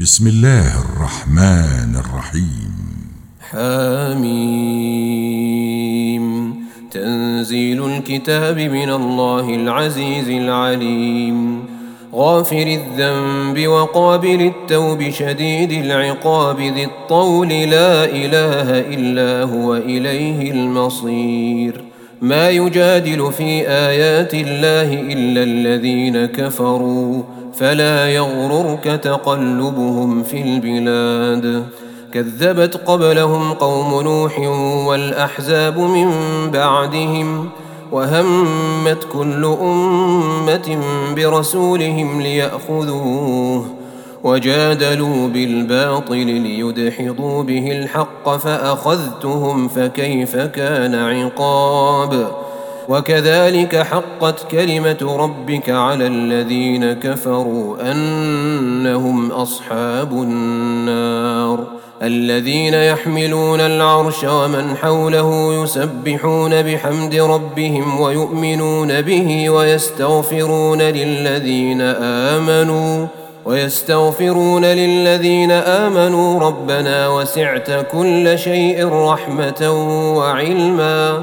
بسم الله الرحمن الرحيم. حميم. تنزيل الكتاب من الله العزيز العليم. غافر الذنب وقابل التوب شديد العقاب ذي الطول لا إله إلا هو إليه المصير. ما يجادل في آيات الله إلا الذين كفروا. فلا يغررك تقلبهم في البلاد. كذبت قبلهم قوم نوح والأحزاب من بعدهم وهمت كل أمة برسولهم ليأخذوه وجادلوا بالباطل ليدحضوا به الحق فأخذتهم فكيف كان عقاب. وكذلك حقت كلمة ربك على الذين كفروا أنهم أصحاب النار الذين يحملون العرش ومن حوله يسبحون بحمد ربهم ويؤمنون به ويستغفرون للذين آمنوا ويستغفرون للذين آمنوا ربنا وسعت كل شيء رحمة وعلما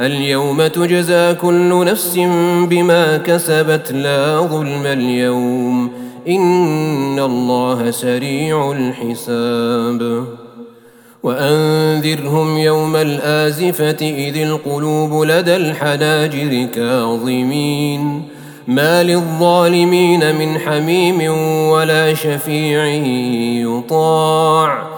اليوم تجزى كل نفس بما كسبت لا ظلم اليوم. إن الله سريع الحساب. وأنذرهم يوم الآزفة إذ القلوب لدى الحناجر كاظمين. ما للظالمين من حميم ولا شفيع يطاع.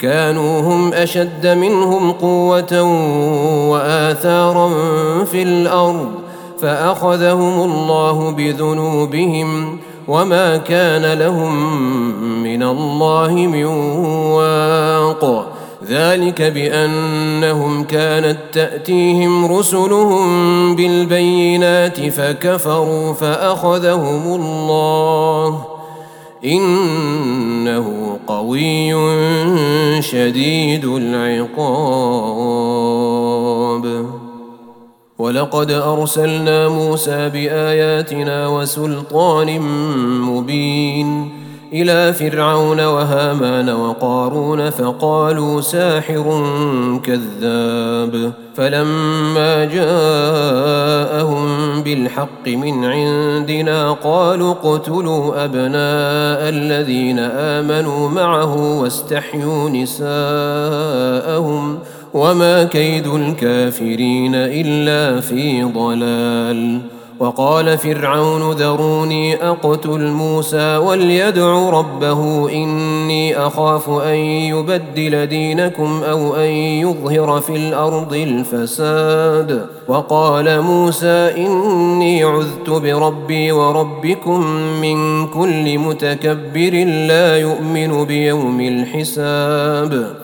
كانوا هم أشد منهم قوة وآثارا في الأرض فأخذهم الله بذنوبهم وما كان لهم من الله من واق. ذلك بأنهم كانت تأتيهم رسلهم بالبينات فكفروا فأخذهم الله. إنه قوي شديد العقاب. ولقد أرسلنا موسى بآياتنا وسلطان مبين. إلى فرعون وهامان وقارون فقالوا ساحر كذاب فلما جاءهم بالحق من عندنا قالوا اقتلوا أبناء الذين آمنوا معه واستحيوا نساءهم وما كيد الكافرين إلا في ضلال وقال فرعون ذروني أقتل موسى وليدع ربه إني أخاف أن يبدل دينكم أو أن يظهر في الأرض الفساد. وقال موسى إني عذت بربي وربكم من كل متكبر لا يؤمن بيوم الحساب.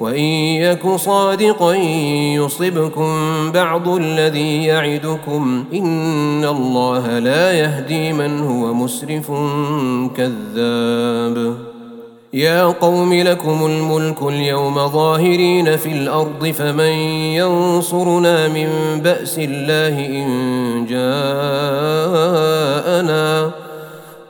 وإن يك صادقا يصبكم بعض الذي يعدكم إن الله لا يهدي من هو مسرف كذاب. يا قوم لكم الملك اليوم ظاهرين في الأرض فمن ينصرنا من بأس الله إن جاءنا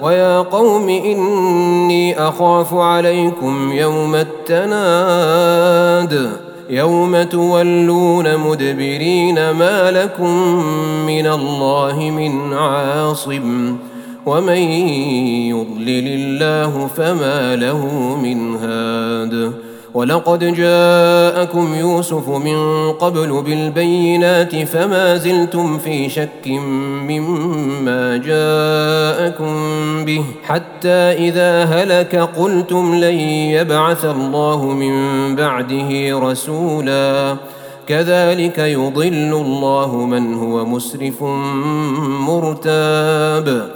ويا قوم اني اخاف عليكم يوم التناد يوم تولون مدبرين ما لكم من الله من عاصم ومن يضلل الله فما له من هاد ولقد جاءكم يوسف من قبل بالبينات فما زلتم في شك مما جاءكم به حتى إذا هلك قلتم لن يبعث الله من بعده رسولا. كذلك يضل الله من هو مسرف مرتاب.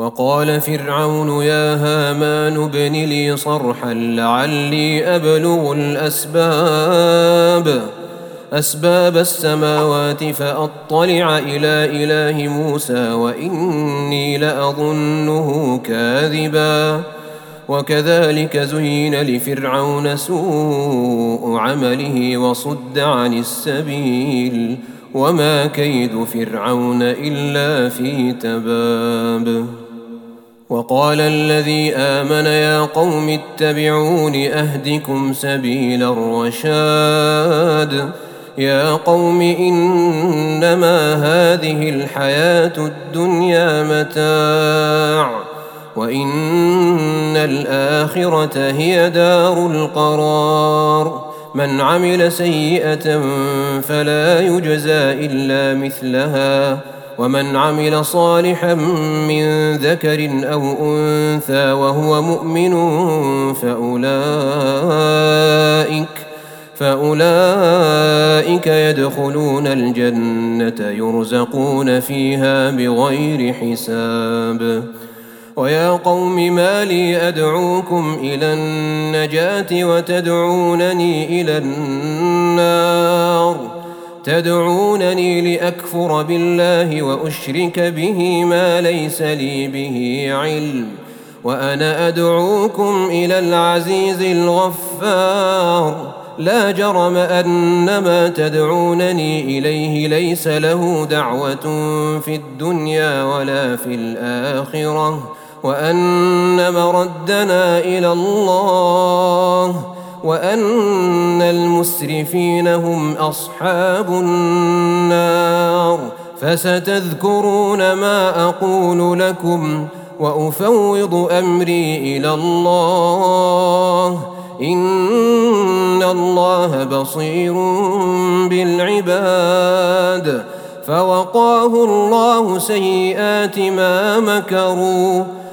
وقال فرعون يا هامان ابن لي صرحا لعلي أبلغ الأسباب. أسباب السماوات فأطلع إلى إله موسى وإني لأظنه كاذبا. وكذلك زين لفرعون سوء عمله وصد عن السبيل. وما كيد فرعون إلا في تباب. وقال الذي آمن يا قوم اتبعون أهدكم سبيل الرشاد. يا قوم إنما هذه الحياة الدنيا متاع وإن الآخرة هي دار القرار. من عمل سيئة فلا يجزى إلا مثلها. ومن عمل صالحا من ذكر أو أنثى وهو مؤمن فاولئك فأولئك يدخلون الجنة يرزقون فيها بغير حساب. ويا قوم ما لي أدعوكم إلى النجاة وتدعونني إلى النار؟ تدعونني لأكفر بالله وأشرك به ما ليس لي به علم وأنا أدعوكم إلى العزيز الغفار. لا جرم ان ما تدعونني إليه ليس له دعوة في الدنيا ولا في الآخرة وأن مردنا إلى الله. وأن المسرفين هم أصحاب النار فستذكرون ما أقول لكم وأفوض أمري إلى الله إن الله بصير بالعباد فوقاه الله سيئات ما مكروا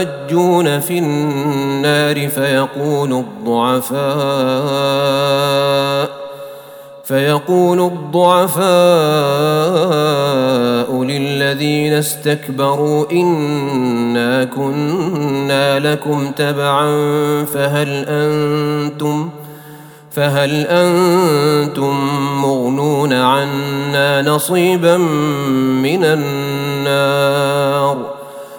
يتحاجون في النار فيقول الضعفاء فيقول الضعفاء للذين استكبروا إنا كنا لكم تبعا فهل أنتم فهل أنتم مغنون عنا نصيبا من النار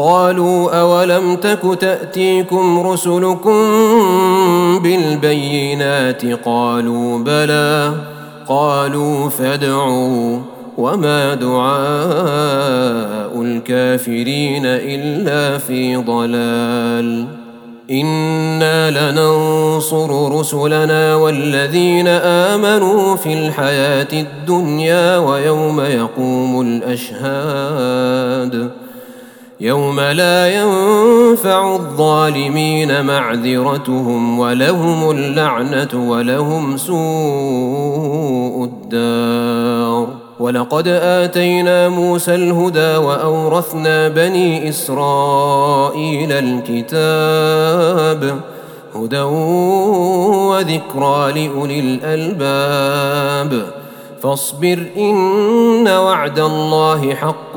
قالوا أولم تك تأتيكم رسلكم بالبينات قالوا بلى قالوا فادعوا وما دعاء الكافرين إلا في ضلال إنا لننصر رسلنا والذين آمنوا في الحياة الدنيا ويوم يقوم الأشهاد يوم لا ينفع الظالمين معذرتهم ولهم اللعنة ولهم سوء الدار. ولقد آتينا موسى الهدى وأورثنا بني إسرائيل الكتاب هدى وذكرى لأولي الألباب. فاصبر إن وعد الله حق.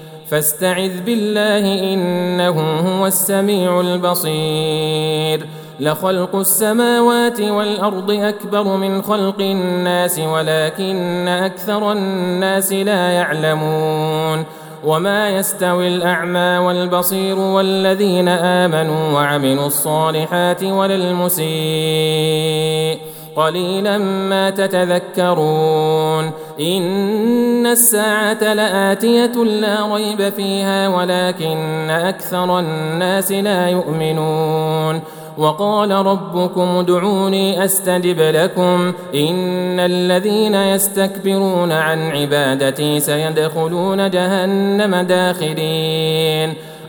فاستعذ بالله إنه هو السميع البصير. لخلق السماوات والأرض أكبر من خلق الناس ولكن أكثر الناس لا يعلمون. وما يستوي الأعمى والبصير والذين آمنوا وعملوا الصالحات ولا المسيء. قليلا ما تتذكرون. إن الساعة لآتية لا ريب فيها ولكن أكثر الناس لا يؤمنون وقال ربكم ادعوني أستجب لكم إن الذين يستكبرون عن عبادتي سيدخلون جهنم داخرين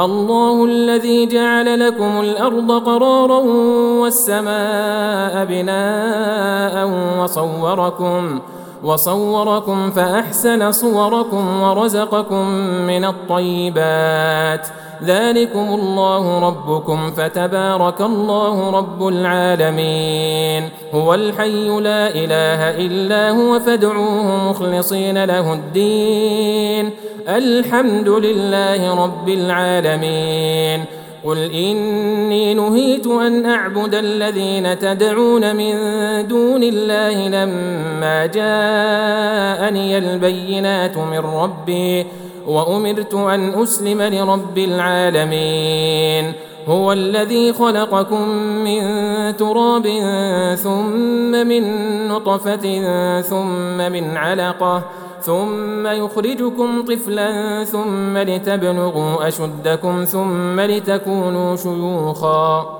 الله الذي جعل لكم الأرض قرارا والسماء بناء وصوركم وصوركم فأحسن صوركم ورزقكم من الطيبات ذلكم الله ربكم فتبارك الله رب العالمين. هو الحي لا إله إلا هو فادعوه مخلصين له الدين. الحمد لله رب العالمين. قل إني نهيت أن أعبد الذين تدعون من دون الله لما جاءني البينات من ربي. وأمرت أن أسلم لرب العالمين. هو الذي خلقكم من تراب ثم من نطفة ثم من علقة ثم يخرجكم طفلا ثم لتبلغوا أشدكم ثم لتكونوا شيوخا.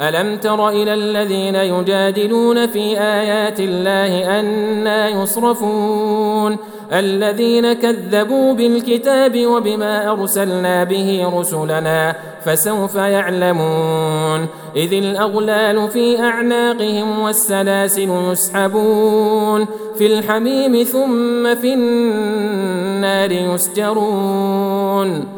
ألم تر إلى الذين يجادلون في آيات الله أنا يصرفون؟ الذين كذبوا بالكتاب وبما أرسلنا به رسلنا فسوف يعلمون. إذ الأغلال في أعناقهم والسلاسل يسحبون. في الحميم ثم في النار يسجرون.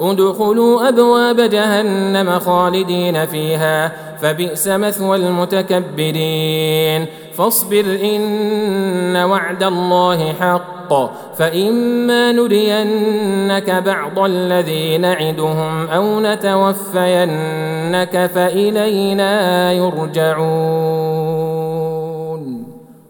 ادخلوا أبواب جهنم خالدين فيها فبئس مثوى المتكبرين. فاصبر إن وعد الله حق فإما نرينك بعض الذي نعدهم أو نتوفينك فإلينا يرجعون.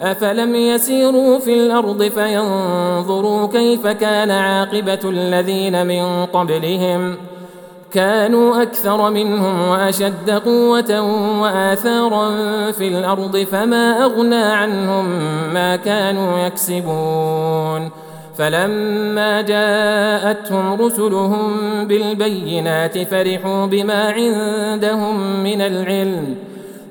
أفلم يسيروا في الأرض فينظروا كيف كان عاقبة الذين من قبلهم. كانوا أكثر منهم وأشد قوة وآثارا في الأرض فما أغنى عنهم ما كانوا يكسبون. فلما جاءتهم رسلهم بالبينات فرحوا بما عندهم من العلم.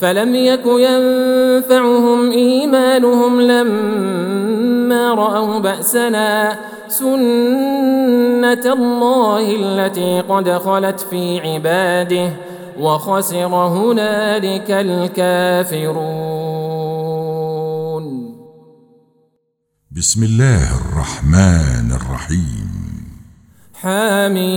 فلم يك ينفعهم إيمانهم لما رأوا بأسنا سنة الله التي قد خلت في عباده وخسر هنالك الكافرون. بسم الله الرحمن الرحيم. حميم.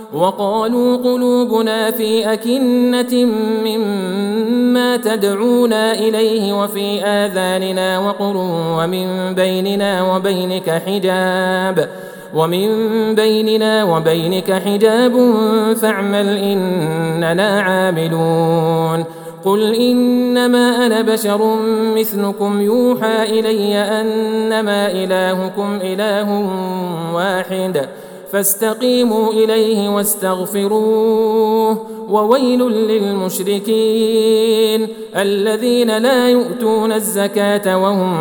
وقالوا قلوبنا في أكنة مما تدعونا إليه وفي آذاننا وقر ومن بيننا وبينك حجاب ومن بيننا وبينك حجاب فاعمل إننا عاملون قل إنما أنا بشر مثلكم يوحى إلي أنما إلهكم إله واحد فاستقيموا إليه واستغفروه وويل للمشركين الذين لا يؤتون الزكاة وهم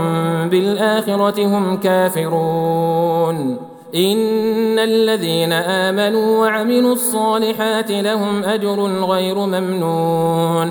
بالآخرة هم كافرون. إن الذين آمنوا وعملوا الصالحات لهم أجر غير ممنون.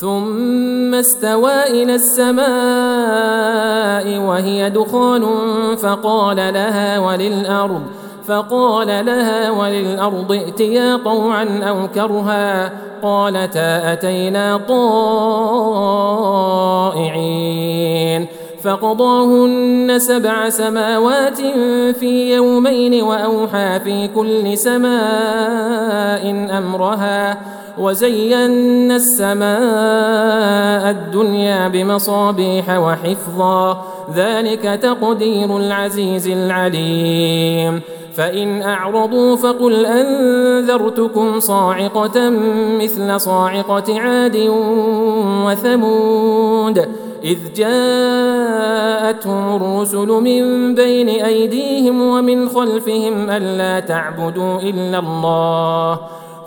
ثم استوى إلى السماء وهي دخان فقال لها وللأرض فقال لها وللأرض ائتيا طوعا أو كرها. قالتا أتينا طائعين. فقضاهن سبع سماوات في يومين وأوحى في كل سماء أمرها. وزينا السماء الدنيا بمصابيح وحفظا ذلك تقدير العزيز العليم. فإن أعرضوا فقل أنذرتكم صاعقة مثل صاعقة عاد وثمود. إذ جاءتهم الرسل من بين أيديهم ومن خلفهم ألا تعبدوا إلا الله.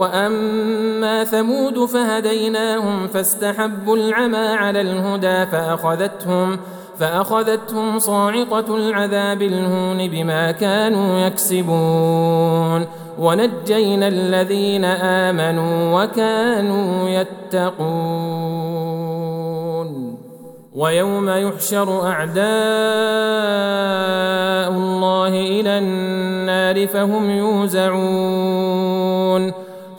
وأما ثمود فهديناهم فاستحبوا العمى على الهدى فأخذتهم فأخذتهم صاعقة العذاب الهون بما كانوا يكسبون ونجينا الذين آمنوا وكانوا يتقون ويوم يحشر أعداء الله إلى النار فهم يوزعون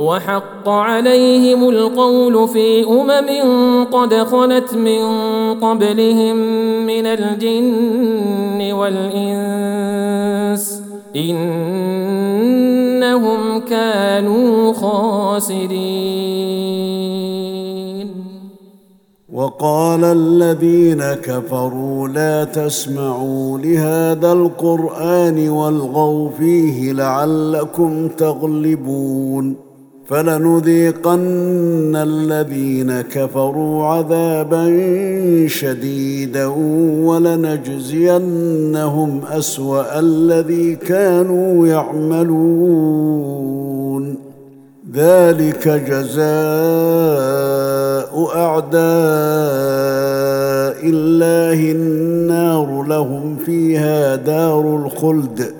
وحق عليهم القول في أمم قد خلت من قبلهم من الجن والإنس إنهم كانوا خاسرين. وقال الذين كفروا لا تسمعوا لهذا القرآن والغوا فيه لعلكم تغلبون. فلنذيقن الذين كفروا عذابا شديدا ولنجزينهم أسوأ الذي كانوا يعملون. ذلك جزاء أعداء الله النار لهم فيها دار الخلد.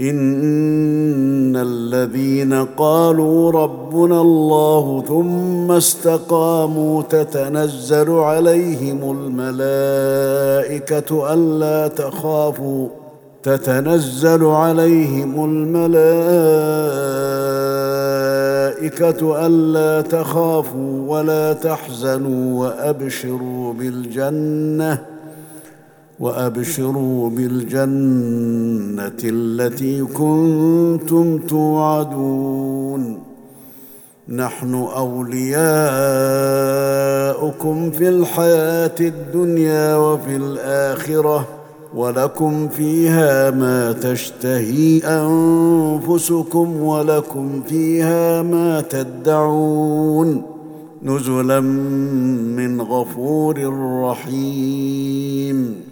إن الذين قالوا ربنا الله ثم استقاموا تتنزل عليهم الملائكة ألا تخافوا تتنزل عليهم الملائكة ألا تخافوا ولا تحزنوا وأبشروا بالجنة وأبشروا بالجنة التي كنتم توعدون. نحن أولياؤكم في الحياة الدنيا وفي الآخرة ولكم فيها ما تشتهي أنفسكم ولكم فيها ما تدعون. نزلا من غفور رحيم.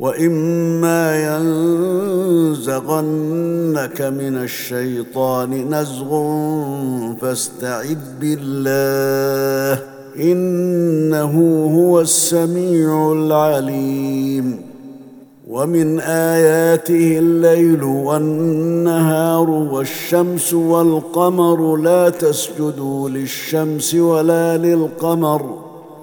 وإما ينزغنك من الشيطان نزغ فاستعذ بالله إنه هو السميع العليم. ومن آياته الليل والنهار والشمس والقمر لا تسجدوا للشمس ولا للقمر.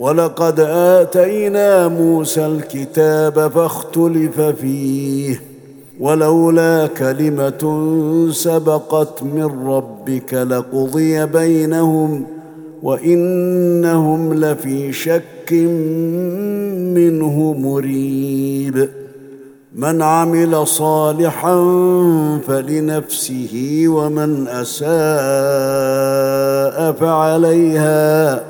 ولقد آتينا موسى الكتاب فاختلف فيه ولولا كلمة سبقت من ربك لقضي بينهم وإنهم لفي شك منه مريب. من عمل صالحا فلنفسه ومن أساء فعليها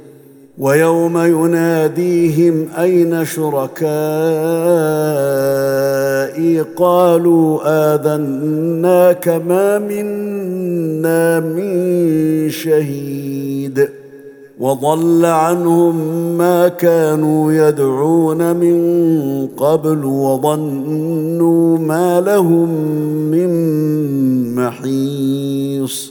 ويوم يناديهم أين شركائي؟ قالوا آذناك ما منا من شهيد. وضل عنهم ما كانوا يدعون من قبل وظنوا ما لهم من محيص.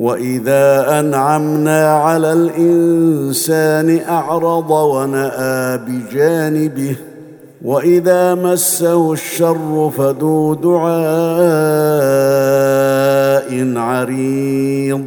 واذا انعمنا على الانسان اعرض وناى بجانبه واذا مسه الشر فذو دعاء عريض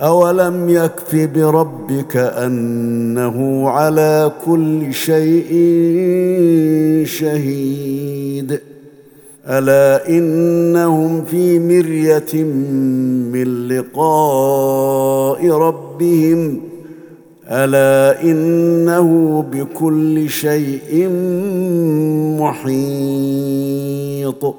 أولم يكف بربك أنه على كل شيء شهيد؟ ألا إنهم في مرية من لقاء ربهم؟ ألا إنه بكل شيء محيط؟